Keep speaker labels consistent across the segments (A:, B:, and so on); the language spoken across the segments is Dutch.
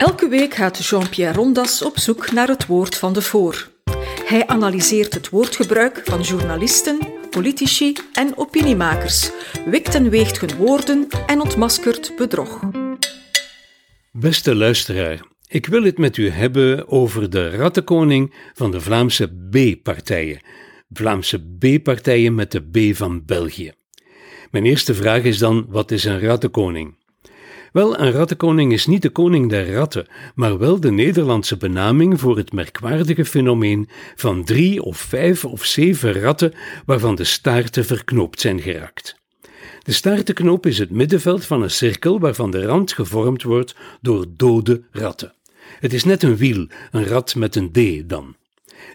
A: Elke week gaat Jean-Pierre Rondas op zoek naar het woord van de voor. Hij analyseert het woordgebruik van journalisten, politici en opiniemakers, wikt en weegt hun woorden en ontmaskert bedrog.
B: Beste luisteraar, ik wil het met u hebben over de rattenkoning van de Vlaamse B-partijen. Vlaamse B-partijen met de B van België. Mijn eerste vraag is dan: wat is een rattenkoning? Wel, een rattenkoning is niet de koning der ratten, maar wel de Nederlandse benaming voor het merkwaardige fenomeen van drie of vijf of zeven ratten waarvan de staarten verknoopt zijn geraakt. De staartenknoop is het middenveld van een cirkel waarvan de rand gevormd wordt door dode ratten. Het is net een wiel, een rat met een D dan.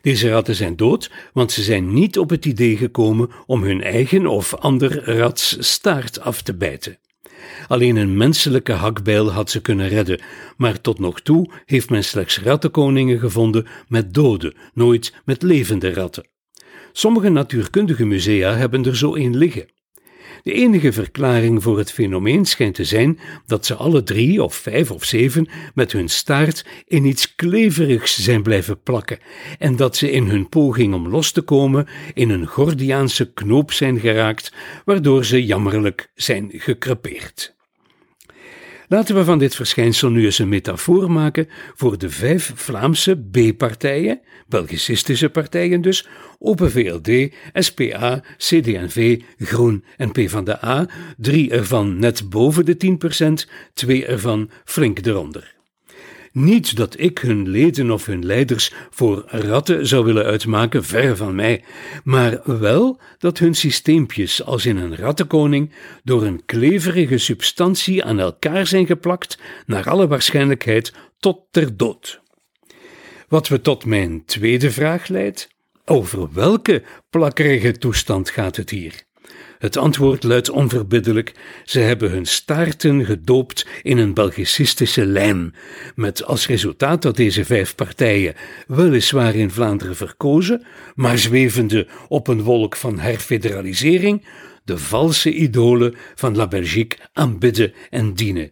B: Deze ratten zijn dood, want ze zijn niet op het idee gekomen om hun eigen of ander rats staart af te bijten. Alleen een menselijke hakbijl had ze kunnen redden, maar tot nog toe heeft men slechts rattenkoningen gevonden met dode, nooit met levende ratten. Sommige natuurkundige musea hebben er zo een liggen. De enige verklaring voor het fenomeen schijnt te zijn dat ze alle drie of vijf of zeven met hun staart in iets kleverigs zijn blijven plakken en dat ze in hun poging om los te komen in een Gordiaanse knoop zijn geraakt, waardoor ze jammerlijk zijn gekrepeerd. Laten we van dit verschijnsel nu eens een metafoor maken voor de vijf Vlaamse B-partijen, Belgicistische partijen dus, Open VLD, SPA, CD&V, Groen en PvdA, drie ervan net boven de 10%, twee ervan flink eronder. Niet dat ik hun leden of hun leiders voor ratten zou willen uitmaken, ver van mij, maar wel dat hun systeempjes, als in een rattenkoning, door een kleverige substantie aan elkaar zijn geplakt, naar alle waarschijnlijkheid tot ter dood. Wat we tot mijn tweede vraag leidt: over welke plakkerige toestand gaat het hier? Het antwoord luidt onverbiddelijk: ze hebben hun staarten gedoopt in een Belgicistische lijm, met als resultaat dat deze vijf partijen, weliswaar in Vlaanderen verkozen, maar zwevende op een wolk van herfederalisering, de valse idolen van La Belgique aanbidden en dienen.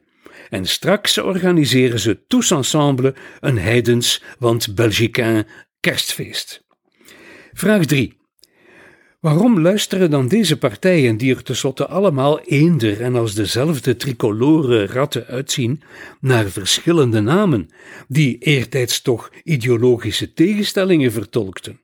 B: En straks organiseren ze tous ensemble een heidens, want Belgicain kerstfeest. Vraag 3. Waarom luisteren dan deze partijen, die er tenslotte allemaal eender en als dezelfde tricolore ratten uitzien, naar verschillende namen, die eertijds toch ideologische tegenstellingen vertolkten?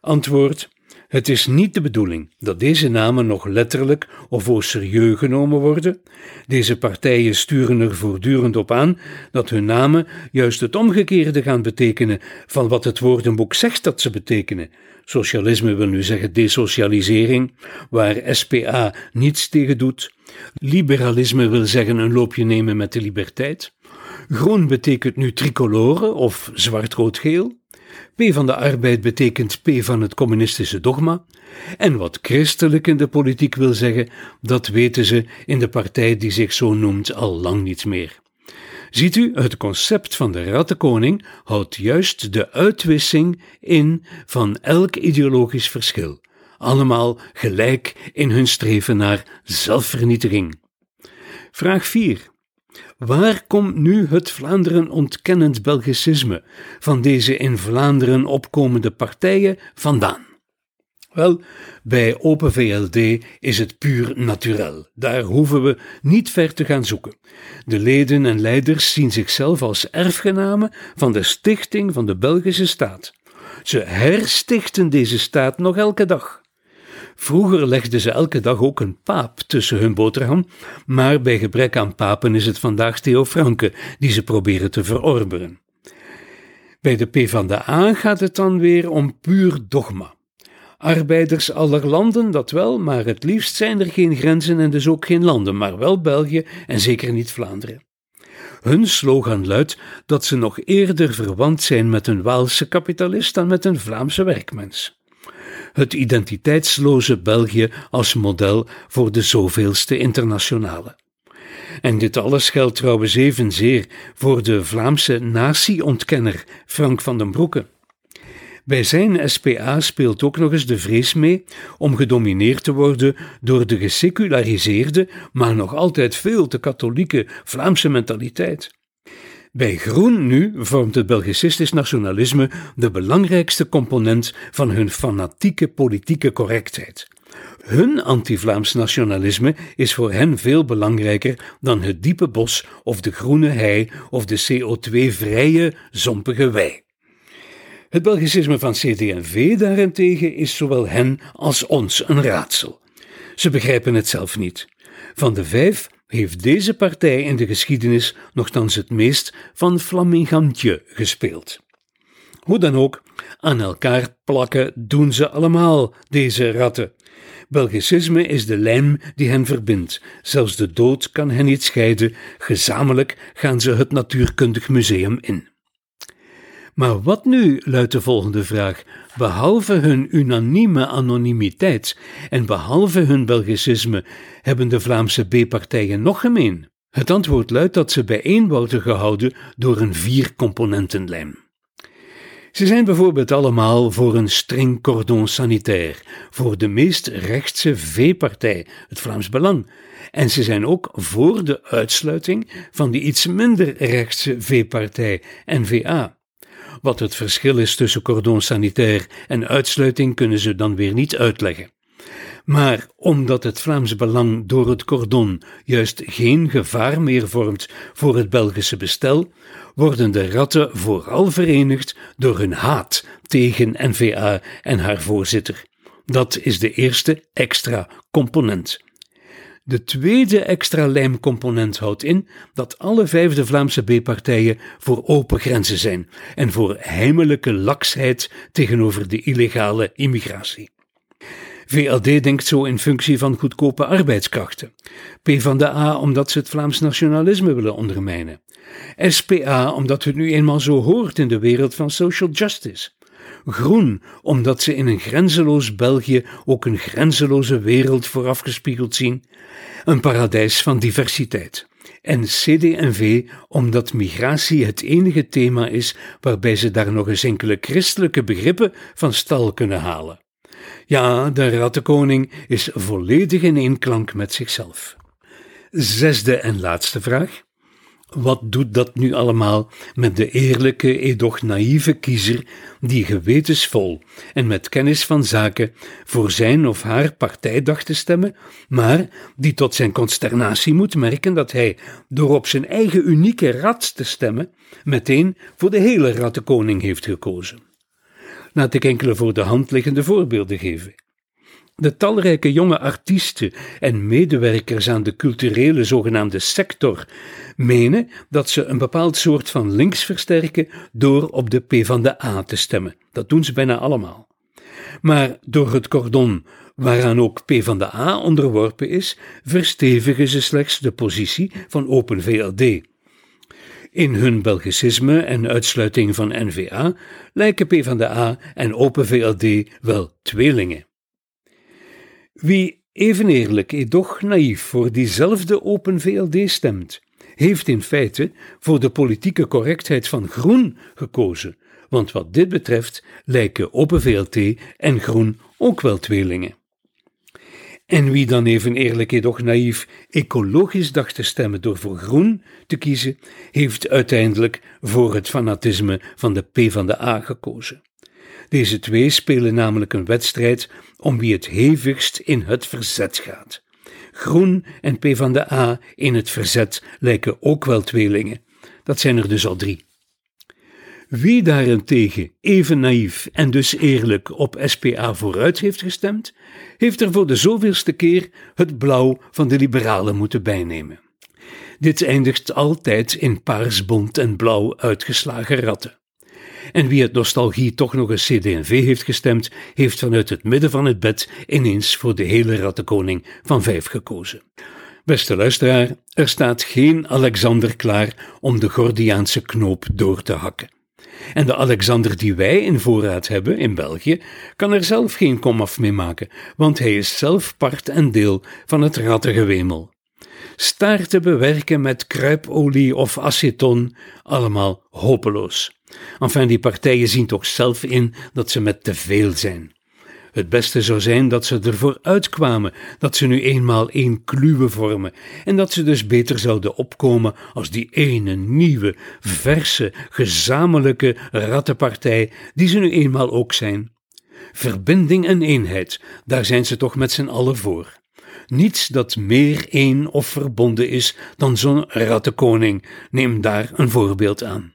B: Antwoord: het is niet de bedoeling dat deze namen nog letterlijk of au serieus genomen worden. Deze partijen sturen er voortdurend op aan dat hun namen juist het omgekeerde gaan betekenen van wat het woordenboek zegt dat ze betekenen. Socialisme wil nu zeggen desocialisering, waar SPA niets tegen doet. Liberalisme wil zeggen een loopje nemen met de liberteit. Groen betekent nu tricolore of zwart-rood-geel. P van de arbeid betekent P van het communistische dogma. En wat christelijk in de politiek wil zeggen, dat weten ze in de partij die zich zo noemt al lang niet meer. Ziet u, het concept van de rattenkoning houdt juist de uitwissing in van elk ideologisch verschil, allemaal gelijk in hun streven naar zelfvernietiging. Vraag 4. Waar komt nu het Vlaanderen ontkennend Belgicisme van deze in Vlaanderen opkomende partijen vandaan? Wel, bij Open VLD is het puur naturel. Daar hoeven we niet ver te gaan zoeken. De leden en leiders zien zichzelf als erfgenamen van de stichting van de Belgische staat. Ze herstichten deze staat nog elke dag. Vroeger legden ze elke dag ook een paap tussen hun boterham, maar bij gebrek aan papen is het vandaag Theo Franke die ze proberen te verorberen. Bij de PvdA gaat het dan weer om puur dogma. Arbeiders aller landen, dat wel, maar het liefst zijn er geen grenzen en dus ook geen landen, maar wel België en zeker niet Vlaanderen. Hun slogan luidt dat ze nog eerder verwant zijn met een Waalse kapitalist dan met een Vlaamse werkmens het identiteitsloze België als model voor de zoveelste internationale. En dit alles geldt trouwens evenzeer voor de Vlaamse natieontkenner Frank van den Broeke. Bij zijn SPA speelt ook nog eens de vrees mee om gedomineerd te worden door de geseculariseerde, maar nog altijd veel te katholieke Vlaamse mentaliteit. Bij Groen nu vormt het Belgicistisch nationalisme de belangrijkste component van hun fanatieke politieke correctheid. Hun anti-Vlaams nationalisme is voor hen veel belangrijker dan het diepe bos of de groene hei of de CO2-vrije, zompige wei. Het Belgicisme van CD&V daarentegen is zowel hen als ons een raadsel. Ze begrijpen het zelf niet. Van de vijf heeft deze partij in de geschiedenis nogthans het meest van flamingantje gespeeld. Hoe dan ook, aan elkaar plakken doen ze allemaal, deze ratten. Belgicisme is de lijm die hen verbindt. Zelfs de dood kan hen niet scheiden. Gezamenlijk gaan ze het Natuurkundig Museum in. Maar wat nu, luidt de volgende vraag. Behalve hun unanieme anonimiteit en behalve hun Belgicisme, hebben de Vlaamse B-partijen nog gemeen? Het antwoord luidt dat ze bijeen worden gehouden door een vier-componentenlijm. Ze zijn bijvoorbeeld allemaal voor een streng cordon sanitair, voor de meest rechtse V-partij, het Vlaams Belang, en ze zijn ook voor de uitsluiting van de iets minder rechtse V-partij, N-VA. Wat het verschil is tussen cordon sanitair en uitsluiting kunnen ze dan weer niet uitleggen. Maar omdat het Vlaams Belang door het cordon juist geen gevaar meer vormt voor het Belgische bestel, worden de ratten vooral verenigd door hun haat tegen NVA en haar voorzitter. Dat is de eerste extra component. De tweede extra lijmcomponent houdt in dat alle vijfde Vlaamse B-partijen voor open grenzen zijn en voor heimelijke laksheid tegenover de illegale immigratie. VLD denkt zo in functie van goedkope arbeidskrachten. PvdA omdat ze het Vlaams nationalisme willen ondermijnen. SPA omdat het nu eenmaal zo hoort in de wereld van social justice. Groen, omdat ze in een grenzeloos België ook een grenzeloze wereld voorafgespiegeld zien. Een paradijs van diversiteit. En CD&V, omdat migratie het enige thema is waarbij ze daar nog eens enkele christelijke begrippen van stal kunnen halen. Ja, de rattenkoning is volledig in eenklank met zichzelf. Zesde en laatste vraag. Wat doet dat nu allemaal met de eerlijke, edoch naïeve kiezer die gewetensvol en met kennis van zaken voor zijn of haar partij dacht te stemmen, maar die tot zijn consternatie moet merken dat hij, door op zijn eigen unieke rat te stemmen, meteen voor de hele rattenkoning heeft gekozen? Laat ik enkele voor de hand liggende voorbeelden geven. De talrijke jonge artiesten en medewerkers aan de culturele zogenaamde sector menen dat ze een bepaald soort van links versterken door op de P van de A te stemmen. Dat doen ze bijna allemaal. Maar door het cordon waaraan ook P van de A onderworpen is, verstevigen ze slechts de positie van Open VLD. In hun Belgicisme en uitsluiting van NVA lijken P van de A en Open VLD wel tweelingen. Wie even eerlijk, doch naïef voor diezelfde Open VLD stemt, heeft in feite voor de politieke correctheid van Groen gekozen, want wat dit betreft lijken Open VLD en Groen ook wel tweelingen. En wie dan even eerlijk, doch naïef ecologisch dacht te stemmen door voor groen te kiezen, heeft uiteindelijk voor het fanatisme van de P van de A gekozen. Deze twee spelen namelijk een wedstrijd om wie het hevigst in het verzet gaat. Groen en P van de A in het verzet lijken ook wel tweelingen. Dat zijn er dus al drie. Wie daarentegen even naïef en dus eerlijk op SPA vooruit heeft gestemd, heeft er voor de zoveelste keer het blauw van de liberalen moeten bijnemen. Dit eindigt altijd in paarsbont en blauw uitgeslagen ratten. En wie het nostalgie toch nog eens CD&V heeft gestemd, heeft vanuit het midden van het bed ineens voor de hele rattenkoning van vijf gekozen. Beste luisteraar, er staat geen Alexander klaar om de Gordiaanse knoop door te hakken. En de Alexander die wij in voorraad hebben in België, kan er zelf geen komaf mee maken, want hij is zelf part en deel van het rattengewemel. Staar te bewerken met kruipolie of aceton, allemaal hopeloos. Enfin, die partijen zien toch zelf in dat ze met te veel zijn. Het beste zou zijn dat ze ervoor uitkwamen dat ze nu eenmaal één kluwe vormen en dat ze dus beter zouden opkomen als die ene nieuwe, verse, gezamenlijke rattenpartij die ze nu eenmaal ook zijn. Verbinding en eenheid, daar zijn ze toch met z'n allen voor. Niets dat meer één of verbonden is dan zo'n rattenkoning, neem daar een voorbeeld aan.